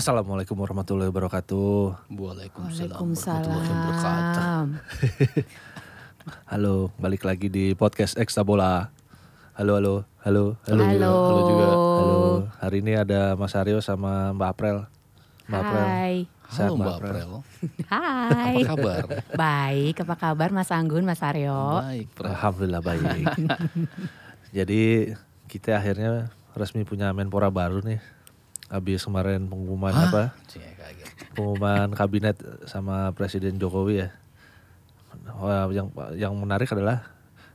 Assalamualaikum warahmatullahi wabarakatuh. Waalaikumsalam warahmatullahi wabarakatuh. Waalaikumsalam. Halo, balik lagi di podcast Ekstra Bola. Halo, halo, halo, halo, Halo. halo juga. Halo. Hari ini ada Mas Aryo sama Mbak April. Mbak April. Hai. Sehat, Halo Mbak April. Hai. Apa kabar? Baik, apa kabar Mas Anggun, Mas Aryo? Baik, April. Alhamdulillah baik. Jadi kita akhirnya resmi punya Menpora baru nih. Habis kemarin pengumuman Hah? apa? Kaget. Pengumuman kabinet sama Presiden Jokowi ya. Wah, yang yang menarik adalah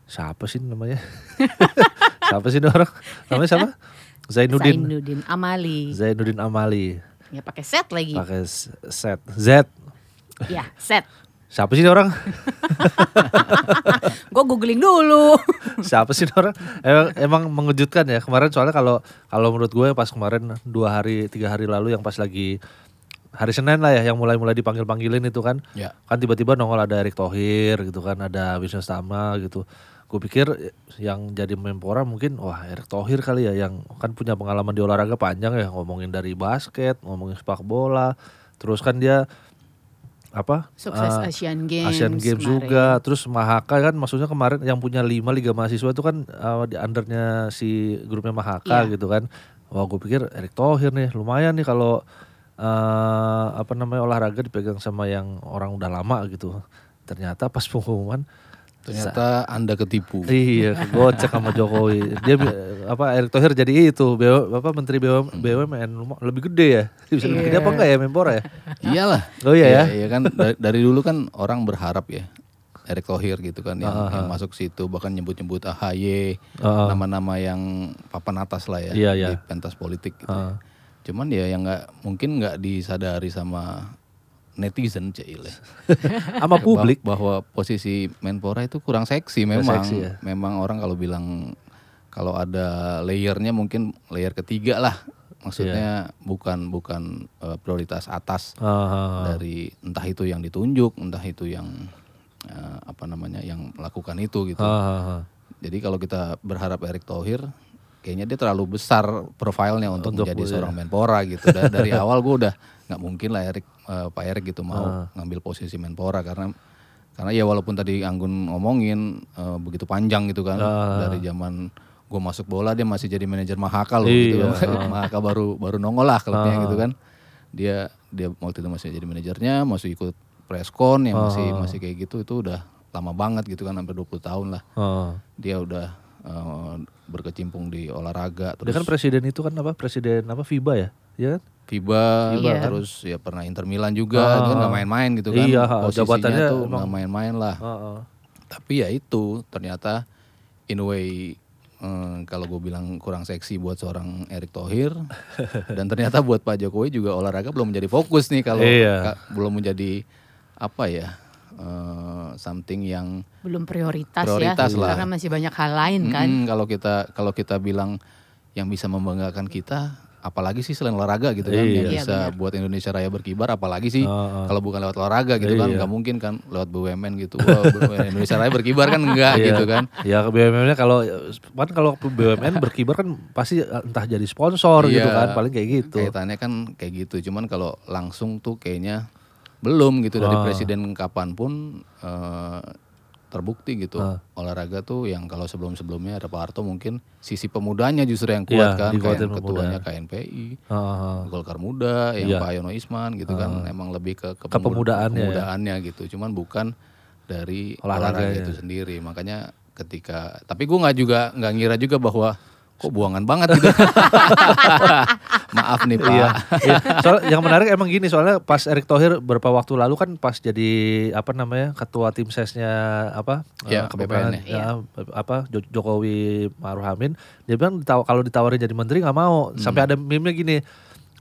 siapa sih namanya? siapa sih orang? Namanya siapa? Zainuddin. Zainuddin Amali. Zainuddin Amali. Ya pakai set lagi. Pakai set Z. Ya, set. Siapa sih orang? Gue googling dulu. Siapa sih orang? Emang, emang mengejutkan ya kemarin soalnya kalau kalau menurut gue pas kemarin dua hari tiga hari lalu yang pas lagi hari Senin lah ya yang mulai-mulai dipanggil panggilin itu kan Ya. kan tiba-tiba nongol ada Erick Thohir gitu kan ada Wisnu Tama gitu gue pikir yang jadi Menpora mungkin wah Erick Thohir kali ya yang kan punya pengalaman di olahraga panjang ya ngomongin dari basket ngomongin sepak bola terus kan dia apa Sukses eh, Asian Games. Asian Games kemarin. juga terus Mahaka kan maksudnya kemarin yang punya lima liga mahasiswa itu kan uh, di undernya si grupnya Mahaka Iya. gitu kan wah gue pikir Erick Thohir nih lumayan nih kalau uh, apa namanya olahraga dipegang sama yang orang udah lama gitu ternyata pas pengumuman Ternyata Anda ketipu. iya gocek sama Jokowi dia apa Erick Thohir jadi itu BW, apa Menteri BUM, BUMN Luma- lebih gede ya bisa lebih gede apa enggak ya Menpora ya Iyalah. Oh iya ya? Iya kan dari, dari dulu kan orang berharap ya Erick Thohir gitu kan yang, yang masuk situ bahkan nyebut-nyebut AHY, Ah, ah. nama-nama yang papan atas lah ya Iya, iya. di pentas politik gitu. Ah. Cuman ya yang nggak mungkin nggak disadari sama netizen Cile. sama publik bahwa posisi Menpora itu kurang seksi memang. seksi ya. Memang orang kalau bilang kalau ada layernya mungkin layer ketiga lah. Maksudnya bukan bukan eh, prioritas atas Ah, ah, ah. dari entah itu yang ditunjuk, entah itu yang eh, apa namanya yang melakukan itu gitu. Ah, ah, ah. Jadi kalau kita berharap Erick Thohir kayaknya dia terlalu besar profilnya untuk, Untuk, menjadi seorang Menpora gitu. Da- dari awal gue udah nggak mungkin lah Erik eh, Pak Erik gitu mau Ah. ngambil posisi Menpora karena karena ya walaupun tadi Anggun ngomongin eh, begitu panjang gitu kan Ah. dari zaman gue masuk bola dia masih jadi manajer Mahaka loh Iya, gitu. Mahaka baru baru nongol lah klubnya gitu kan. Dia dia waktu itu masih jadi manajernya, masih ikut preskon yang masih masih kayak gitu itu udah lama banget gitu kan hampir 20 tahun lah Ah. dia udah eh, berkecimpung di olahraga Dia terus kan presiden itu kan apa? Presiden apa FIBA ya? Iya kan? FIBA Iya. terus ya pernah Inter Milan juga Ah. itu kan nggak main-main gitu kan Iya, posisinya jabatannya tuh emang- nggak main-main lah Heeh. tapi ya itu ternyata in a way eh, kalau gue bilang kurang seksi buat seorang Erick Thohir dan ternyata buat Pak Jokowi juga olahraga belum menjadi fokus nih kalau Iya. belum menjadi apa ya eh, something yang Belum prioritas, Prioritas ya. lah. Karena masih banyak hal lain kan. Mm-mm, kalau kita kalau kita bilang yang bisa membanggakan kita apalagi sih selain olahraga gitu kan yang Iya, bisa buat Indonesia Raya berkibar apalagi sih Ah, ah. kalau bukan lewat olahraga gitu kan Iya. nggak mungkin kan lewat BUMN gitu Wah, Indonesia Raya berkibar kan enggak Iya. gitu kan Ya BUMN-nya kalau kan kalau BUMN berkibar kan pasti entah jadi sponsor gitu Iya. kan, paling kayak gitu. kaitannya kan kayak gitu cuman kalau langsung tuh kayaknya belum gitu dari Ah. presiden kapan pun eh, terbukti gitu Ah. olahraga tuh yang kalau sebelum sebelumnya ada Pak Harto mungkin sisi pemudanya justru yang kuat Iya, kan kayak ketuanya KNPI Heeh. Golkar Muda yang Iya. Pak Yono Isman gitu kan emang lebih ke Kepemudaannya ya. kepemudaannya gitu cuman bukan dari Olahraganya. olahraga itu sendiri makanya ketika tapi gue nggak juga nggak ngira juga bahwa kok buangan banget gitu? Maaf nih pak. Iya. Iya. Soal yang menarik emang gini soalnya pas Erick Thohir beberapa waktu lalu kan pas jadi apa namanya ketua tim sesnya apa Iya, eh, kepemenangan, BPN ya, apa Jo- Jokowi Maruf Amin dia bilang ditaw- kalau ditawarin jadi menteri nggak mau. Sampai ada meme gini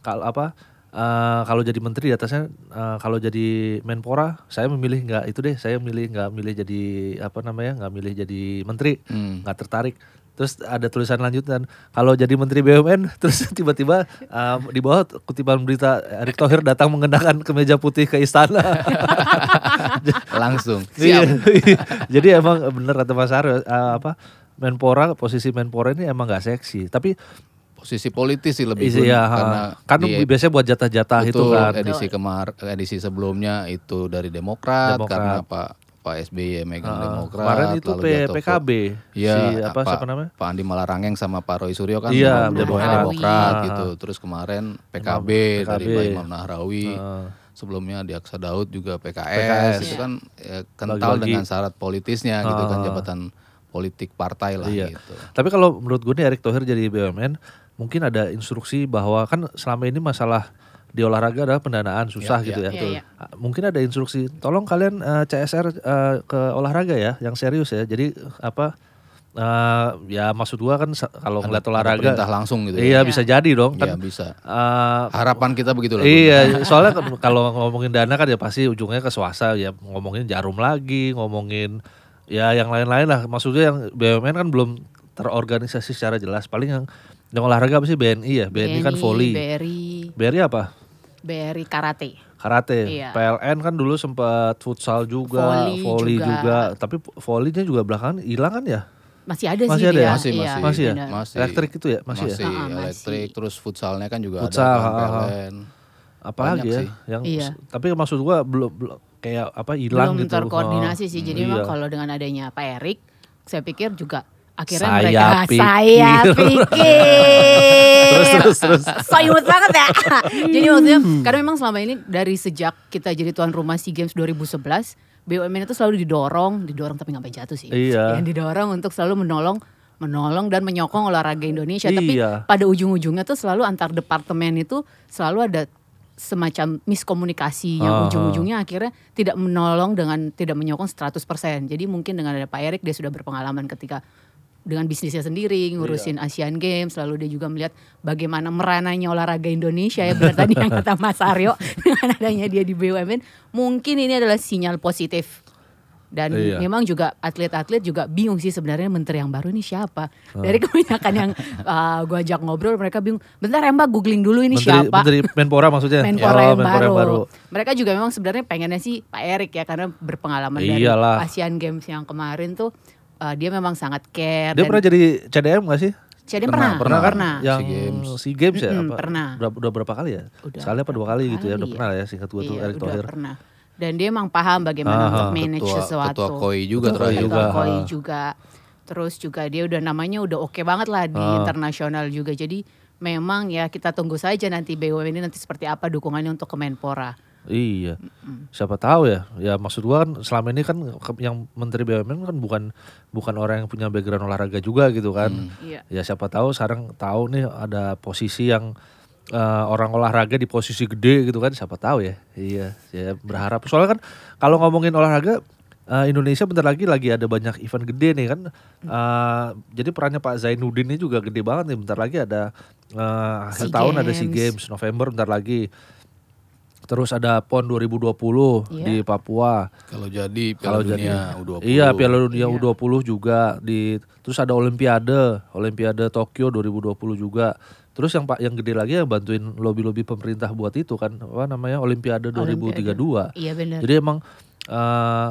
kalau apa eh, kalau jadi menteri di atasnya eh, kalau jadi Menpora saya memilih nggak itu deh saya milih nggak milih jadi apa namanya nggak milih jadi menteri. Hmm. nggak tertarik Terus ada tulisan lanjutan, kalau jadi Menteri BUMN, terus tiba-tiba um, di bawah kutipan berita Erick Thohir datang mengenakan kemeja putih ke istana. langsung Iya, siap iya. Jadi emang bener kata Mas Aryo, uh, apa Menpora posisi Menpora ini emang nggak seksi. Tapi posisi politis sih lebih Isi ya, karena kan di biasanya buat jatah-jatah itu kan. edisi kemar edisi sebelumnya itu dari Demokrat, Demokrat. karena Pak Pak SBY megang Heeh. Demokrat Kemarin itu lalu P- PKB. Iya, si apa Pak- siapa namanya? Pak Andi Malarangeng sama Pak Roy Suryo kan Iya, Demokrat. Demokrat Ah. gitu. Terus kemarin PKB, PKB. dari Pak Imam Nahrawi. Heeh. Sebelumnya di Aksa Daud juga PKS, PKS. itu kan ya, kental Bagi-bagi. dengan syarat politisnya gitu kan Ah. jabatan politik partai lah Iya. gitu. Tapi kalau menurut gue nih Erick Thohir jadi BUMN mungkin ada instruksi bahwa kan selama ini masalah di olahraga adalah pendanaan susah Iya, gitu iya. ya. Iya, iya. Ah, Mungkin ada instruksi, tolong kalian eh, CSR eh, ke olahraga ya, yang serius ya. Jadi apa? eh, ya maksud gua kan kalau ngeliat olahraga, perintah langsung gitu iya ya. bisa jadi dong Iya kan. bisa. eh, Harapan kita begitu lah. Iya, soalnya kan kalau ngomongin dana kan ya pasti ujungnya ke swasta ya ngomongin jarum lagi, ngomongin ya yang lain-lain lah. Maksudnya yang BUMN kan belum terorganisasi secara jelas. Paling yang yang olahraga apa sih BNI ya? BNI, kan volley. BRI, BRI apa? BRI karate. Karate. Iya. PLN kan dulu sempat futsal juga, Volley volley juga. juga. Tapi volleynya juga belakangan hilang kan ya? Masih ada Masih sih ada dia. ya? Masih, Iya, masih. Masih ya? Masih. Elektrik itu ya? Masih, Masih ya? Ah, masih. elektrik terus futsalnya kan juga Futsal, ada kan. PLN. Apalagi ya? sih. Yang Iya. tapi maksud gua belum, belum kayak apa hilang Belum gitu. terkoordinasi Oh, sih. Jadi iya. memang kalau dengan adanya Pak Erik, saya pikir juga akhirnya Saya mereka pikir. saya pikir Terus, terus, terus. banget ya jadi maksudnya karena memang selama ini dari sejak kita jadi tuan rumah SEA Games 2011 BUMN itu selalu didorong didorong tapi nggak sampai jatuh sih Iya. yang didorong untuk selalu menolong menolong dan menyokong olahraga Indonesia tapi Iya. pada ujung-ujungnya tuh selalu antar departemen itu selalu ada semacam miskomunikasi yang Aha. ujung-ujungnya akhirnya tidak menolong dengan tidak menyokong 100%. Jadi mungkin dengan ada Pak Erik dia sudah berpengalaman ketika dengan bisnisnya sendiri ngurusin Asian Games lalu dia juga melihat bagaimana merananya olahraga Indonesia ya benar tadi yang kata Mas Aryo dengan adanya dia di BUMN mungkin ini adalah sinyal positif dan Iya. memang juga atlet-atlet juga bingung sih sebenarnya menteri yang baru ini siapa dari kebanyakan yang uh, gue ajak ngobrol mereka bingung bentar ya mbak googling dulu ini Menteri, siapa Menteri Menpora maksudnya? Menpora, Oh, yang, Menpora baru. Mereka juga memang sebenarnya pengennya sih Pak Erik ya karena berpengalaman Iyalah. dari Asian Games yang kemarin tuh uh, dia memang sangat care Dia dan pernah jadi CDM gak sih? jadi Pernah, pernah, pernah pernah, Yang SEA Games. SEA Games ya? Mm-mm, apa? pernah. Udah, udah berapa kali ya? Udah Sekali apa dua kali gitu ya? Udah kali pernah ya singkat gue tuh Iya, Erick udah Thohir. pernah. Dan dia emang paham bagaimana Aha. untuk manage Ketua- sesuatu. ketua KOI juga Ketua terakhir. Ketua Juga, KOI ha. juga. Terus juga dia udah namanya udah oke banget lah di Ah. internasional juga. Jadi memang ya kita tunggu saja nanti BUMN ini nanti seperti apa dukungannya untuk Kemenpora. Iya. Siapa tahu ya. Ya maksud gua kan selama ini kan yang Menteri BUMN kan bukan bukan orang yang punya background olahraga juga gitu kan. Iya. Ya siapa tahu sekarang tahu nih ada posisi yang eh, orang olahraga di posisi gede gitu kan siapa tahu ya. Iya, saya berharap. Soalnya kan kalau ngomongin olahraga eh, Indonesia bentar lagi lagi ada banyak event gede nih kan. Eh, jadi perannya Pak Zainuddin ini juga gede banget nih. Bentar lagi ada eh, akhir SEA tahun ada SEA Games. Games November bentar lagi. Terus ada PON 2020 Iya. di Papua. Kalau jadi Kalau Piala jadi Dunia U20. Iya, Piala Dunia Iya. U20 juga di terus ada Olimpiade, Olimpiade Tokyo 2020 juga. Terus yang Pak yang gede lagi yang bantuin lobi-lobi pemerintah buat itu kan apa namanya Olimpiade 2032. Iya benar. Jadi emang eh,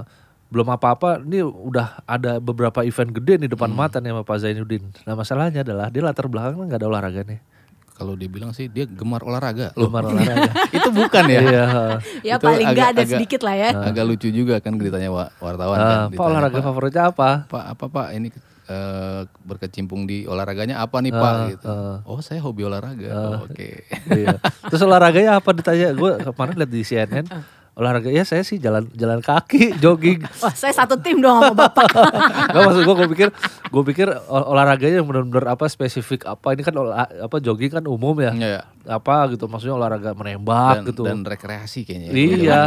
belum apa-apa ini udah ada beberapa event gede nih depan Hmm. mata nih sama Pak Zainuddin. Nah, masalahnya adalah dia latar belakangnya nggak ada olahraga Kalau dibilang sih dia gemar olahraga. Loh, Gemar olahraga. itu bukan ya? Iya. ya Itu paling nggak agak- ada agak- sedikit lah ya. Agak lucu juga kan ditanya wa- wartawan Eh, kan. Pak ditanya, olahraga "Pak, favoritnya apa? Pak apa Pak ini eh, berkecimpung di olahraganya apa nih Pak Ah, gitu. ah. Oh, saya hobi olahraga. Oh, Oke. Iya. Terus olahraganya apa ditanya? Gue kemarin lihat di CNN. Olahraga ya saya sih jalan jalan kaki, jogging. Wah saya satu tim dong sama bapak. Gak maksud gue, gue pikir gue pikir ol- olahraganya yang benar-benar apa spesifik apa ini kan olah, apa jogging kan umum ya. Iya, iya. Apa gitu maksudnya olahraga menembak Dan, gitu. dan rekreasi kayaknya. ya. Iya.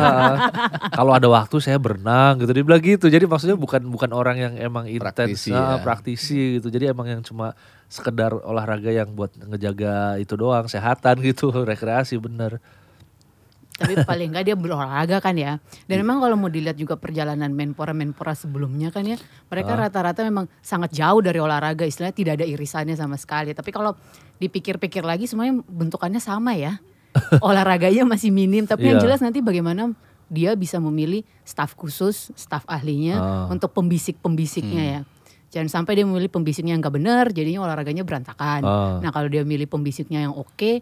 Kalau ada waktu saya berenang gitu dia bilang gitu. Jadi maksudnya bukan bukan orang yang emang intens, Praktisi ah, ya. praktisi gitu. Jadi emang yang cuma sekedar olahraga yang buat ngejaga itu doang, sehatan gitu, rekreasi bener. Tapi paling nggak dia berolahraga kan ya. Dan memang kalau mau dilihat juga perjalanan menpora-menpora sebelumnya kan ya, mereka rata-rata memang sangat jauh dari olahraga, istilahnya tidak ada irisannya sama sekali. Tapi kalau dipikir-pikir lagi semuanya bentukannya sama ya. Olahraganya masih minim, tapi yang Iya. jelas nanti bagaimana dia bisa memilih staf khusus, staf ahlinya Ah. untuk pembisik-pembisiknya ya. Jangan sampai dia memilih pembisiknya yang nggak benar, jadinya olahraganya berantakan. Ah. Nah kalau dia milih pembisiknya yang oke,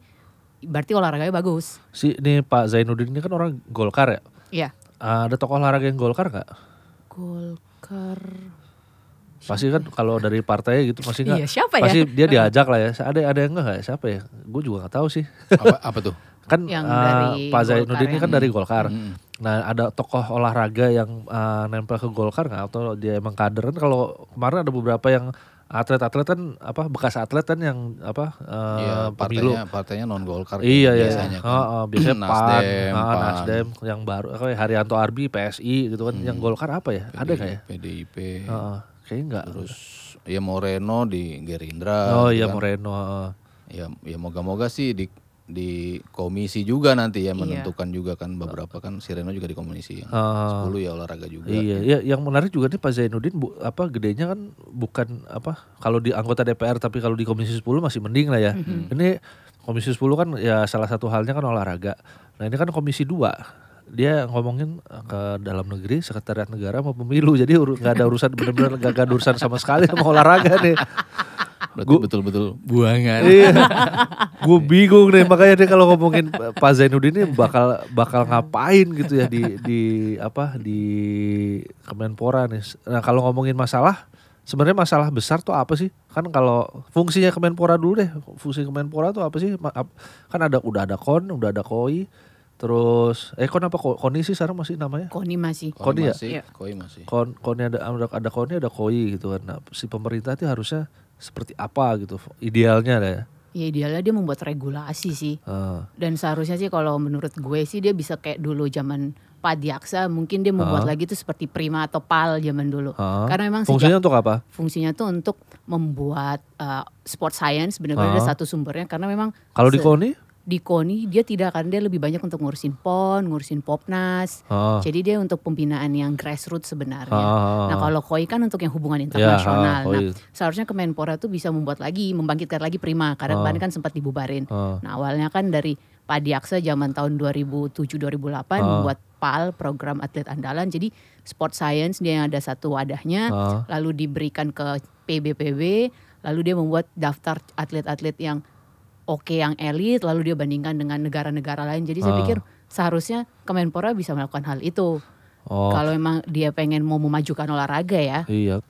berarti olahraganya bagus. Si ini Pak Zainuddin ini kan orang Golkar ya. Iya. Ada tokoh olahraga yang Golkar nggak? Golkar. Pasti kan kalau dari partai gitu pasti nggak. Iya, siapa ya? Pasti dia diajak lah ya. Ada ada yang enggak ya? Siapa ya? Gue juga nggak tahu sih. apa, apa tuh? kan Yang dari Pak Zainuddin ini ya. kan dari Golkar. Mm. Nah ada tokoh olahraga yang ah, nempel ke Golkar nggak atau dia emang kader kan? Kalau kemarin ada beberapa yang atlet-atlet kan apa bekas atlet kan yang apa eh, Iya, pemilu. partainya partainya non Golkar Iya iya. biasanya kan. Heeh, biasanya PAN, Nasdem, ah, PAN. Nasdem yang baru apa ya, Haryanto Arbi PSI gitu kan. Yang Golkar apa ya? Ada nggak ya? PDIP. Heeh, kayaknya enggak. Terus ya Moreno di Gerindra. Oh gitu iya kan. Moreno. heeh. Ya ya moga-moga sih di di komisi juga nanti Iya. ya menentukan juga kan beberapa kan si Reno juga di komisi yang Ah. 10 ya olahraga juga. Iya, iya, yang menarik juga nih Pak Zainuddin bu, apa gedenya kan bukan apa kalau di anggota DPR tapi kalau di Komisi 10 masih mending lah ya. Ini Komisi 10 kan ya salah satu halnya kan olahraga. Nah, ini kan Komisi 2. Dia ngomongin eh, ke dalam negeri, sekretariat negara mau pemilu. Jadi nggak ada urusan bener-bener gak ada urusan sama sekali sama olahraga nih. Berarti betul-betul buangan. iya. Gue bingung nih makanya nih kalau ngomongin Pak Zainuddin ini bakal bakal ngapain gitu ya di di apa di Kemenpora nih. Nah, kalau ngomongin masalah sebenarnya masalah besar tuh apa sih? Kan kalau fungsinya Kemenpora dulu deh. Fungsi Kemenpora tuh apa sih? Kan ada udah ada KON, udah ada KOI, terus eh KON apa Ko- KONI sih sekarang masih namanya? Koni masih. Koi Koni ya? masih, Iya. koi masih. Kon KONI ada ada, ada KONI ada KOI gitu kan. Nah, si pemerintah itu harusnya seperti apa gitu idealnya lah ya. Ya idealnya dia membuat regulasi sih. Ah. Dan seharusnya sih kalau menurut gue sih dia bisa kayak dulu zaman Pak Diaksa mungkin dia membuat Ah. lagi tuh seperti Prima atau PAL zaman dulu. Ah. Karena memang fungsinya untuk apa? fungsinya tuh untuk membuat uh, sport science benar-benar ada Ah. satu sumbernya karena memang Kalau di KONI? Di KONI dia tidak akan dia lebih banyak untuk ngurusin PON, ngurusin Popnas. Ah. Jadi dia untuk pembinaan yang grassroots sebenarnya. Ah. Nah kalau KOI kan untuk yang hubungan internasional. ah, nah KOI. seharusnya Kemenpora tuh bisa membuat lagi, membangkitkan lagi Prima. Karena kemarin kan sempat dibubarin. Ah. Nah awalnya kan dari Pak Diaksa zaman tahun 2007-2008 Ah. membuat PAL program atlet andalan. Jadi sport science dia yang ada satu wadahnya, Ah. lalu diberikan ke PBPB, lalu dia membuat daftar atlet-atlet yang oke yang elit, lalu dia bandingkan dengan negara-negara lain. Jadi saya Ah. pikir seharusnya Kemenpora bisa melakukan hal itu. Oh, Kalau memang dia pengen mau memajukan olahraga ya. iya.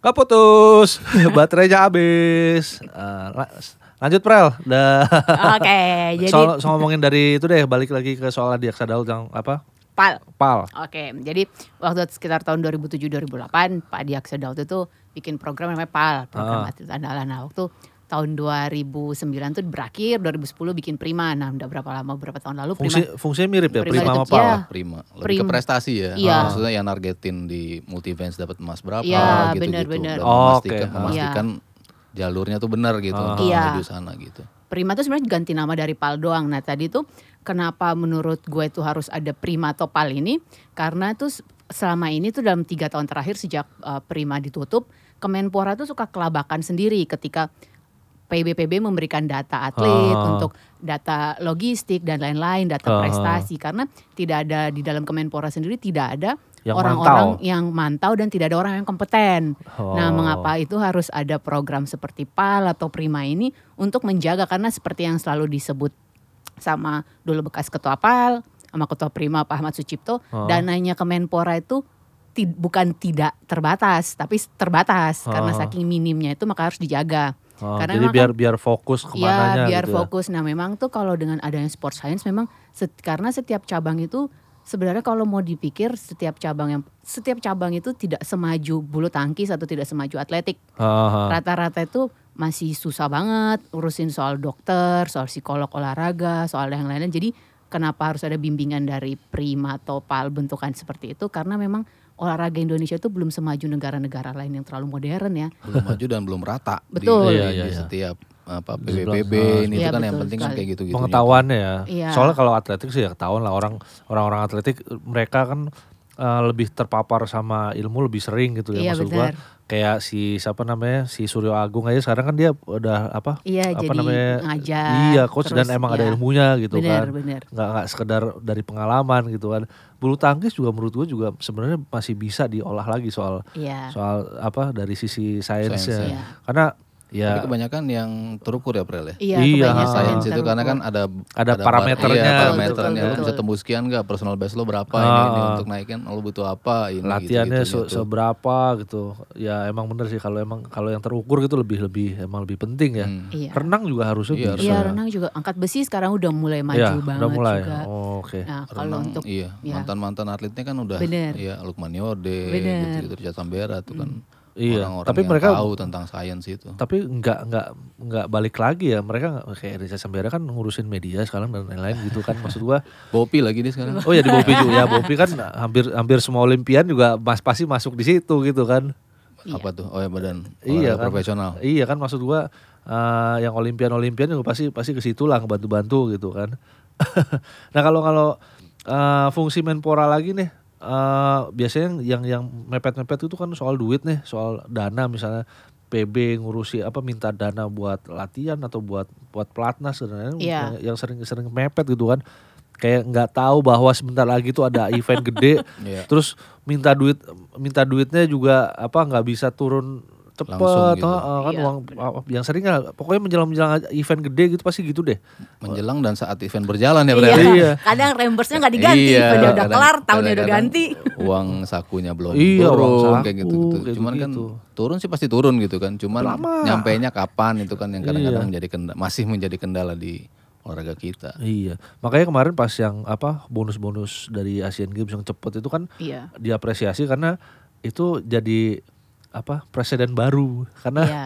Gak putus, baterainya habis. Eh, la- lanjut Prel. Oke, jadi soal, soal ngomongin dari itu deh, balik lagi ke soal Adiaksa Daud yang apa? PAL. Pal. Oke, jadi waktu sekitar tahun 2007-2008 Pak Diaksa Daud itu bikin program namanya PAL, program Ah. atlet andalan. Nah, waktu tahun 2009 tuh berakhir, 2010 bikin Prima. Nah, udah berapa lama, berapa tahun lalu Prima Fungsi, fungsinya mirip ya, Prima Prima sama itu- Pal. iya. Prima. Lebih ke Prim- prestasi ya. Iya. Maksudnya yang nargetin di multi events dapat emas berapa Iya, gitu benar-benar. Dan Oh, memastikan, oke. memastikan jalurnya tuh benar gitu Ah. untuk Iya. menuju sana gitu. Prima tuh sebenarnya ganti nama dari PAL doang. Nah tadi tuh kenapa menurut gue tuh harus ada Prima atau PAL ini? Karena tuh selama ini tuh dalam tiga tahun terakhir sejak uh, Prima ditutup, Kemenpora tuh suka kelabakan sendiri ketika PBPB memberikan data atlet Ah. untuk data logistik dan lain-lain, data Ah. prestasi karena tidak ada di dalam Kemenpora sendiri tidak ada Yang orang-orang mantau. yang mantau dan tidak ada orang yang kompeten. Nah, Oh. mengapa itu harus ada program seperti PAL atau Prima ini untuk menjaga karena seperti yang selalu disebut sama dulu bekas ketua PAL sama ketua Prima Pak Ahmad Sucipto, Oh. dananya Kemenpora itu bukan tidak terbatas, tapi terbatas karena Oh. saking minimnya itu maka harus dijaga. Oh, Karena jadi biar kan- biar fokus ke mananya Iya, biar gitu ya. fokus. Nah, memang tuh kalau dengan adanya sport science memang set- karena setiap cabang itu sebenarnya kalau mau dipikir setiap cabang yang setiap cabang itu tidak semaju bulu tangkis atau tidak semaju atletik. Rata-rata itu masih susah banget urusin soal dokter, soal psikolog olahraga, soal yang lain-lain. Jadi kenapa harus ada bimbingan dari Prima atau PAL bentukan seperti itu? Karena memang olahraga Indonesia itu belum semaju negara-negara lain yang terlalu modern ya. Belum maju dan belum rata Betul. di, Iya, iya, di iya. setiap apa PBB ah, ini Iya, itu kan yang betul penting kan kayak gitu-gitu. pengetahuannya ya. Iya. Soalnya kalau atletik sih ya ketahuan lah orang orang-orang atletik mereka kan eh, lebih terpapar sama ilmu lebih sering gitu ya Iya, maksud gua. Kayak si siapa namanya si Suryo Agung aja sekarang kan dia udah apa? Iya, apa jadi namanya? ngajar, Iya, coach dan terus, emang ada ya. ilmunya gitu Benar, kan. benar. Nggak nggak sekedar dari pengalaman gitu kan. Bulu tangkis juga menurut gua juga sebenarnya masih bisa diolah lagi soal Iya. soal apa dari sisi sainsnya. Sainsnya. Iya. Karena Tapi ya kebanyakan yang terukur ya Prel ya. Iya, Iya, yang itu karena kan ada Ada parameternya. iya, Betul, parameternya betul, Lu bisa betul. tembus sekian enggak personal best lo berapa Ah. ini, ini untuk naikin lo butuh apa ini latihannya gitu, se- seberapa gitu. Ya emang bener sih kalau emang kalau yang terukur gitu lebih lebih emang lebih penting ya. Hmm. Iya. Renang juga harusnya Iya, bisa. Iya, ya. renang juga angkat besi sekarang udah mulai maju Iya, banget udah mulai. juga. Oh, Oke. Nah, kalau Renang, untuk iya ya. mantan-mantan atletnya kan udah Bener. ya Lukman Yode Bener. gitu-gitu Richard Sambera tuh kan Iya, orang-orang tapi yang mereka- tahu tentang sains itu. Tapi nggak nggak nggak balik lagi ya mereka kayak Reza Sambera kan ngurusin media sekarang dan lain-lain gitu kan maksud gua. Bopi lagi dia sekarang. Oh ya di Bopi juga ya Bopi kan hampir hampir semua Olimpian juga mas pasti masuk di situ gitu kan. Apa tuh? Oh ya badan Iya kan. profesional. Iya kan maksud gua eh, yang Olimpian Olimpian juga pasti pasti ke situ lah ngebantu-bantu gitu kan. nah kalau kalau eh, fungsi Menpora lagi nih eh, biasanya yang yang mepet-mepet itu kan soal duit nih, soal dana misalnya PB ngurusi apa minta dana buat latihan atau buat buat pelatnas dan lain-lain Iya. yang, yang sering sering mepet gitu kan. Kayak nggak tahu bahwa sebentar lagi tuh ada event gede, Iya. terus minta duit minta duitnya juga apa nggak bisa turun cepet Langsung gitu. heeh, kan Iya, uang yang sering lah, pokoknya menjelang menjelang event gede gitu pasti gitu deh Menjelang dan saat event berjalan ya Iya. berarti. Iya. Kadang reimburse-nya nggak diganti, Iya, eventnya udah kadang- kelar, tahunnya udah ganti. Uang sakunya belum Iya, uang turun saku, kayak gitu-gitu. kayak Cuman kan gitu. turun sih pasti turun gitu kan. Cuman Lama. nyampainya kapan itu kan yang kadang-kadang Iya. menjadi kendala, masih menjadi kendala di olahraga kita. Iya, makanya kemarin pas yang apa bonus-bonus dari Asian Games yang cepet itu kan Iya. diapresiasi karena itu jadi apa presiden baru karena Iya.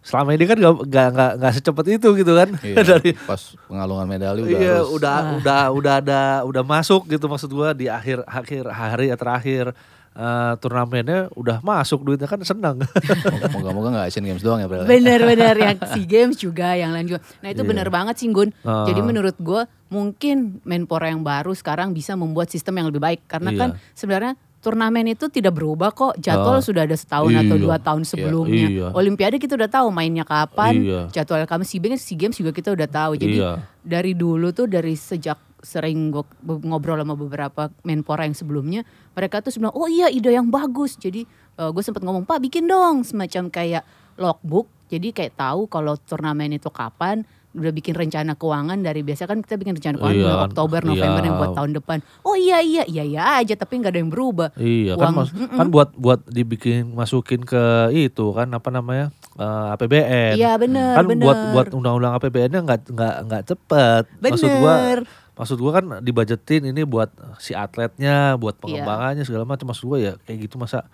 selama ini kan nggak nggak nggak nggak secepat itu gitu kan Iya, dari pas pengalungan medali udah iya harus udah udah udah ada udah masuk gitu maksud gua di akhir akhir hari ya terakhir eh, turnamennya udah masuk duitnya kan senang moga-moga nggak Asian Games doang ya Bel. Bener-bener yang SEA Games juga yang lain juga. Nah itu Iya. bener banget sih Gun. Ah. Jadi menurut gue mungkin Menpora yang baru sekarang bisa membuat sistem yang lebih baik karena Iya. kan sebenarnya turnamen itu tidak berubah kok. Jadwal Ah. sudah ada setahun atau Iya. dua tahun sebelumnya. iya. Olimpiade kita udah tahu mainnya kapan. Iya. Jadwal kami SEA Games, SEA Games juga kita udah tahu. Jadi Iya. dari dulu tuh dari sejak sering gue ngobrol sama beberapa menpora yang sebelumnya, mereka tuh sebenarnya oh iya ide yang bagus. Jadi gue sempat ngomong Pak bikin dong semacam kayak logbook. Jadi kayak tahu kalau turnamen itu kapan. Udah bikin rencana keuangan dari biasa kan kita bikin rencana keuangan Iya, bulan Oktober, November iya. yang buat tahun depan. Oh iya iya iya iya aja tapi nggak ada yang berubah. Iya kan Uang- mas, kan buat buat dibikin masukin ke itu kan apa namanya eh, APBN. Iya bener kan bener. buat buat undang-undang APBN-nya nggak nggak nggak cepet. Maksud gua Bener. maksud gua kan dibajetin ini buat si atletnya, buat Iya. pengembangannya segala macam. Maksud gua ya kayak gitu masa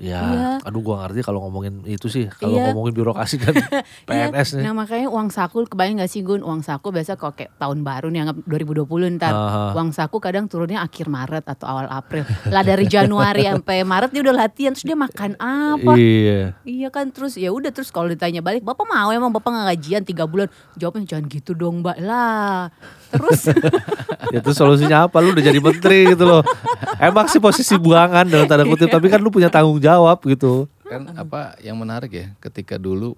ya Iya. aduh gua ngerti kalau ngomongin itu sih. Kalau Iya. ngomongin birokrasi kan PNS nih. Nah makanya uang saku kebayang gak sih Gun? Uang saku biasa kalau kayak tahun baru nih anggap 2020 ntar. Aha. Uang saku kadang turunnya akhir Maret atau awal April. Lah dari Januari sampai Maret dia udah latihan Terus dia makan apa? Iya. Iya kan terus ya udah terus kalau ditanya balik Bapak mau emang Bapak gak gajian 3 bulan? Jawabnya jangan gitu dong mbak Lah. Terus itu solusinya apa? Lu udah jadi menteri gitu loh. Emang sih posisi buangan dalam tanda kutip tapi kan lu punya tanggung jawab gitu Kan apa yang menarik ya ketika dulu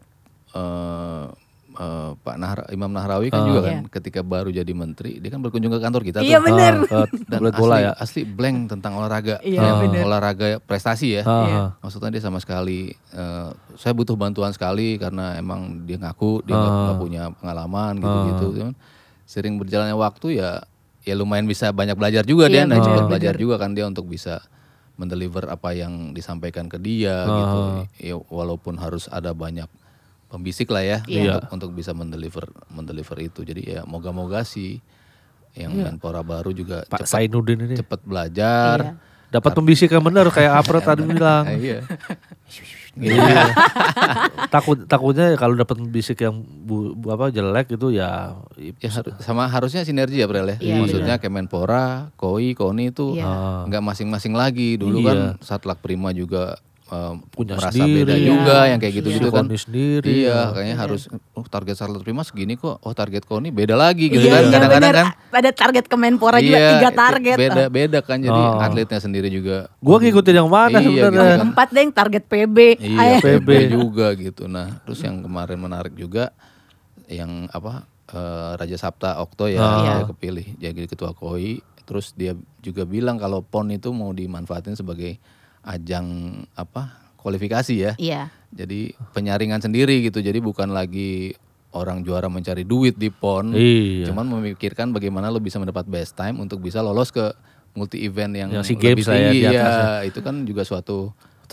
eh eh, Pak Nahra, Imam Nahrawi kan Ah. juga Iya. kan ketika baru jadi menteri dia kan berkunjung ke kantor kita Iya, tuh. bener. Ke Dan kulit asli, bola ya asli blank tentang olahraga. Iya, bener. Olahraga prestasi ya. Ah, Iya. Maksudnya dia sama sekali eh, saya butuh bantuan sekali karena emang dia ngaku dia nggak Ah. nggak punya pengalaman gitu-gitu. Cuman Sering berjalannya waktu ya ya lumayan bisa banyak belajar juga dia Iya, dan bener, cepat belajar bener. juga kan dia untuk bisa mendeliver apa yang disampaikan ke dia Ah. gitu. Ya walaupun harus ada banyak pembisik lah ya Iya. untuk, untuk bisa mendeliver mendeliver itu. Jadi ya moga-moga sih yang Iya. Menpora baru juga Pak cepat Sainuddin ini cepat belajar. Iya. dapat pembisik yang benar kayak Apro tadi bilang Ah, iya. Iya. takut takutnya kalau dapat pembisik yang bu, bu- apa jelek itu ya Ya har- sama harusnya sinergi ya Brel ya. Iya, Maksudnya Kemenpora, KOI, KONI itu Iya. Ah. nggak masing-masing lagi. Dulu Iya. kan Satlak Prima juga eh, Punya merasa sendiri. beda Iya. juga yang kayak gitu-gitu Si kan. Sendiri. Iya, ya. kayaknya harus oh target Charlotte Prima segini kok. Oh target Koni beda lagi gitu Iya, kan. iya, Kadang-kadang kan Ada target Kemenpora juga Iya, tiga itu target. Beda beda kan jadi Oh. atletnya sendiri juga. Gua ngikutin yang mana Iya, sebenarnya. gitu kan. Empat deh target PB. Iya, Ayo. PB juga gitu. Nah, terus yang kemarin menarik juga yang apa eh, Raja Sabta Okto ya Ah. dia Iya. kepilih jadi ketua KOI. Terus dia juga bilang kalau PON itu mau dimanfaatin sebagai ajang apa kualifikasi ya. Iya. Jadi penyaringan sendiri gitu. Jadi bukan lagi orang juara mencari duit di PON. Iya. Cuman memikirkan bagaimana lo bisa mendapat best time untuk bisa lolos ke multi event yang, Yang SEA lebih Games ya, tinggi. di atas Iya, ya. itu kan juga suatu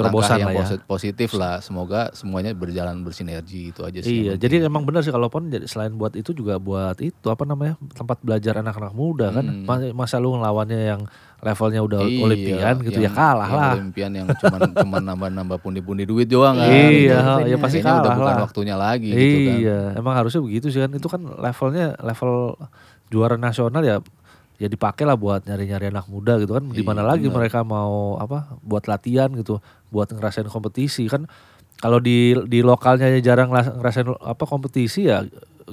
Terobosan yang lah ya. posi- positif lah. Semoga semuanya berjalan bersinergi itu aja sih. Iya, jadi emang benar sih kalau pon jadi selain buat itu juga buat itu apa namanya tempat belajar anak-anak muda kan. Hmm. Mas- Masa lu ngelawannya yang levelnya udah Iya, olimpian gitu ya yang- kalah yang lah. Olimpian yang cuman cuman nambah-nambah pundi-pundi duit doang kan. Iya, ya pasti Kayaknya udah kalah bukan lah. waktunya lagi gitu kan. Iya, emang harusnya begitu sih kan. Itu kan levelnya level juara nasional ya ya dipakai lah buat nyari-nyari anak muda gitu kan. Di mana Iya, lagi benar. mereka mau apa buat latihan gitu, buat ngerasain kompetisi kan. Kalau di di lokalnya jarang ngeras- ngerasain apa kompetisi ya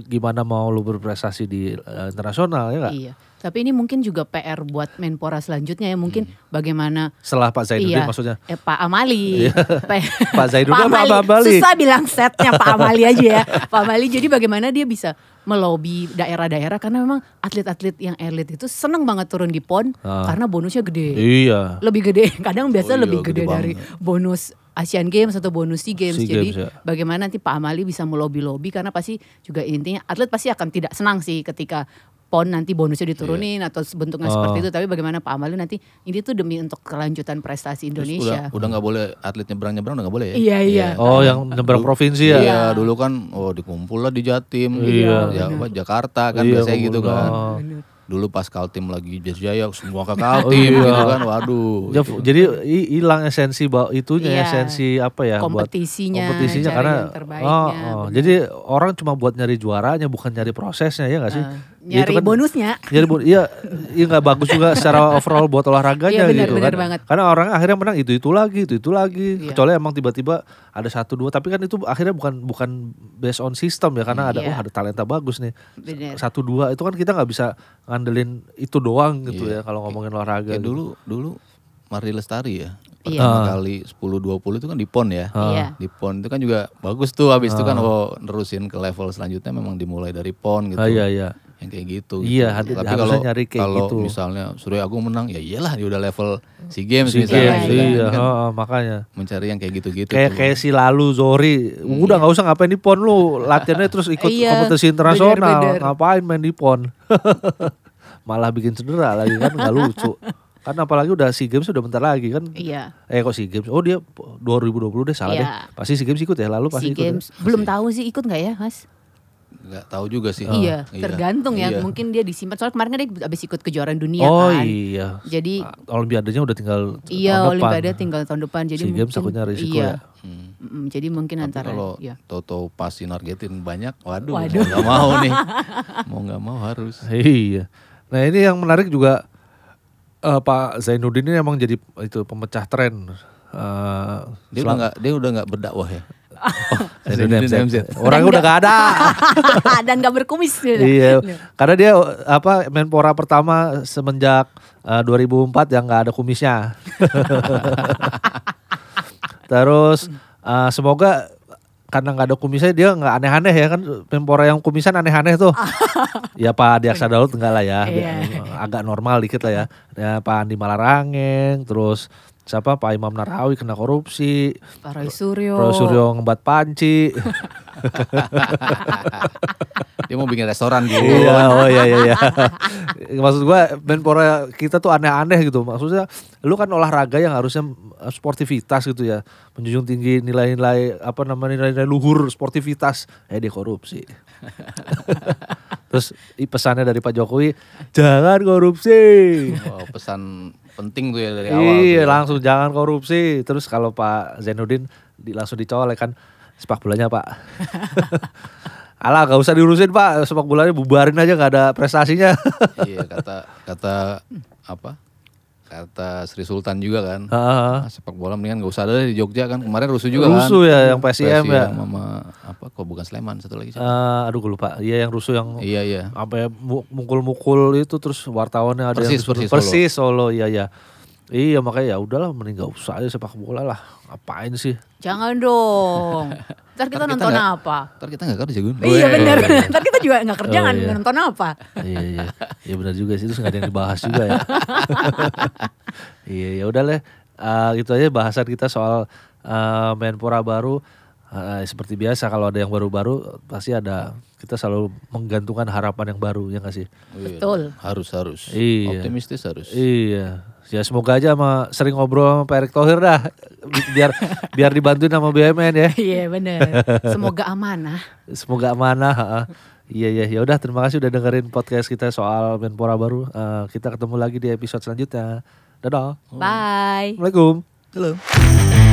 gimana mau lu berprestasi di eh, internasional ya nggak? Iya. Tapi ini mungkin juga PR buat Menpora selanjutnya ya mungkin Hmm. bagaimana Setelah Pak Zainuddin iya, maksudnya. eh, Pak Amali. Pak, Pak Zainuddin apa Pak Amali? Susah bilang setnya Pak Amali aja ya. Pak Amali jadi bagaimana dia bisa melobi daerah-daerah karena memang atlet-atlet yang elit itu seneng banget turun di PON Ah. karena bonusnya gede. Iya. Lebih gede. Kadang biasa Oh iya, lebih gede gede, dari banget. bonus Asian Games atau bonus SEA Games. SEA Jadi Games, ya. bagaimana nanti Pak Amali bisa melobi-lobi karena pasti juga intinya atlet pasti akan tidak senang sih ketika PON nanti bonusnya diturunin Iya. atau bentuknya Oh. seperti itu. Tapi bagaimana Pak Amali nanti ini tuh demi untuk kelanjutan prestasi Terus Indonesia. udah udah nggak boleh atlet nyebrang-nyebrang udah nggak boleh ya? Iya, iya. Oh, yang nyebrang provinsi ya. Iya, dulu kan oh dikumpul lah di Jatim, Iya. ya apa Jakarta kan Iya, biasanya gitu kan. oh. Dulu pas Kaltim lagi Jaya semua ke Kaltim iya. gitu kan. Waduh. Ya, itu. jadi hi- hilang esensi itunya Iya. esensi apa ya buat Kompetisinya, kompetisinya cari karena oh, oh. jadi orang cuma buat nyari juaranya bukan nyari prosesnya ya nggak sih Eh, Ya, itu nyari bonusnya. nyari bon iya iya nggak bagus juga secara overall buat olahraganya Iya, benar, gitu benar kan banget. karena orang akhirnya menang itu itu lagi itu itu lagi Iya. kecuali emang tiba-tiba ada satu dua tapi kan itu akhirnya bukan bukan based on system ya karena ada Iya. wah ada talenta bagus nih Benar. satu dua itu kan kita nggak bisa ngandelin itu doang gitu Iya. ya kalau ngomongin olahraga gitu. dulu dulu Mari Lestari ya. Iya. Pertama Ah. kali 10 20 itu kan di PON ya. Iya. Di PON itu kan juga bagus tuh habis itu Ah. kan oh nerusin ke level selanjutnya memang dimulai dari PON gitu. Ah, iya iya Yang kayak gitu. Iya, gitu. Tapi harusnya kalau nyari kayak kalau gitu. misalnya Surya Agung menang ya iyalah dia udah level SEA Games SEA misalnya. Games, gitu kan. iya, Ini kan heeh, makanya mencari yang kayak gitu-gitu. kayak tuh. kayak si lalu Zori udah nggak usah ngapain di pon lu latihannya terus ikut Iya, kompetisi internasional bener-bener. ngapain main di pon malah bikin cedera lagi kan nggak lucu kan apalagi udah SEA Games udah bentar lagi kan Iya. eh kok SEA Games oh dia 2020 deh salah Iya. deh pasti SEA Games ikut ya lalu pasti SEA ikut ya? Games. Belum tahu sih ikut nggak ya, Mas? Nggak tahu juga sih. iya, tergantung ya. Iya. Mungkin dia disimpan. Soalnya kemarin kan dia habis ikut kejuaraan dunia oh kan. iya Jadi Ah, Olimpiadanya udah tinggal iya tahun depan. Olimpiade tinggal tahun depan. Jadi Games mungkin takutnya risiko iya. ya. Hmm. Mm, jadi mungkin Tapi antara kalau ya. Toto pas nargetin banyak, waduh, Waduh. mau nggak mau nih, mau nggak mau harus. Iya. Nah ini yang menarik juga eh, Pak Zainuddin ini emang jadi itu pemecah tren. Eh, Dia udah nggak, dia udah nggak berdakwah ya. Zainuddin Zainuddin MZ. Orangnya udah gak ada. Dan gak berkumis. gitu. iya. Karena dia apa Menpora pertama semenjak eh, 2004 yang nggak ada kumisnya. Terus eh, semoga karena nggak ada kumisnya dia nggak aneh-aneh ya kan Menpora yang kumisan aneh-aneh tuh. ya Pak Diaksa Daud enggak lah ya. Iya. Agak normal dikit lah ya. ya Pak Andi Malarangeng terus siapa Pak Imam Narawi kena korupsi. Pak Roy Suryo. Pro Suryo ngembat panci. Dia mau bikin restoran gitu. iya, oh iya iya iya. Maksud gua Menpora kita tuh aneh-aneh gitu. Maksudnya lu kan olahraga yang harusnya eh, sportivitas gitu ya. Menjunjung tinggi nilai-nilai apa namanya nilai-nilai luhur sportivitas. Eh dia korupsi. Terus i- pesannya dari Pak Jokowi, jangan korupsi. Wow, pesan penting tuh ya dari awal. tuh Iya ya. langsung jangan korupsi. Terus kalau Pak Zainuddin di, langsung dicolek kan sepak bolanya Pak. Alah gak usah diurusin Pak, sepak bolanya bubarin aja gak ada prestasinya. Iya kata kata apa? Kata Sri Sultan juga kan. Heeh. Ah, sepak bola mendingan gak usah ada di Jogja kan. Kemarin rusuh juga kan. Rusuh ya, yang PSIM ya. sama apa kok bukan Sleman satu lagi. siapa? Eh, aduh gue lupa. Iya yang rusuh yang Iya iya. sampai mu- mukul-mukul itu terus wartawannya ada Persis, yang Persis persis Solo. iya iya. Iya makanya ya udahlah mending gak usah aja sepak bola lah. Ngapain sih? Jangan dong. Ntar kita Ntar kita nonton nggak- apa? Ntar kita gak kerja Gun. Iya benar. Ntar kita juga nggak kerja Oh, iya. nonton apa? iya iya. Iya benar juga sih terus gak ada yang dibahas juga ya. iya ya udah lah. Eh, gitu aja bahasan kita soal eh, Menpora baru. Eh, seperti biasa kalau ada yang baru-baru pasti ada kita selalu menggantungkan harapan yang baru ya nggak sih? Iya, Betul. Harus harus. Iya. Optimistis harus. Iya. Ya semoga aja sama sering ngobrol sama Pak Erick Thohir dah Bi- biar biar dibantuin sama BUMN ya. Iya benar. Semoga amanah. Semoga amanah. ha-ha. Iya iya ya udah terima kasih udah dengerin podcast kita soal Menpora baru. Eh, kita ketemu lagi di episode selanjutnya. Dadah. Bye. Assalamualaikum. Halo.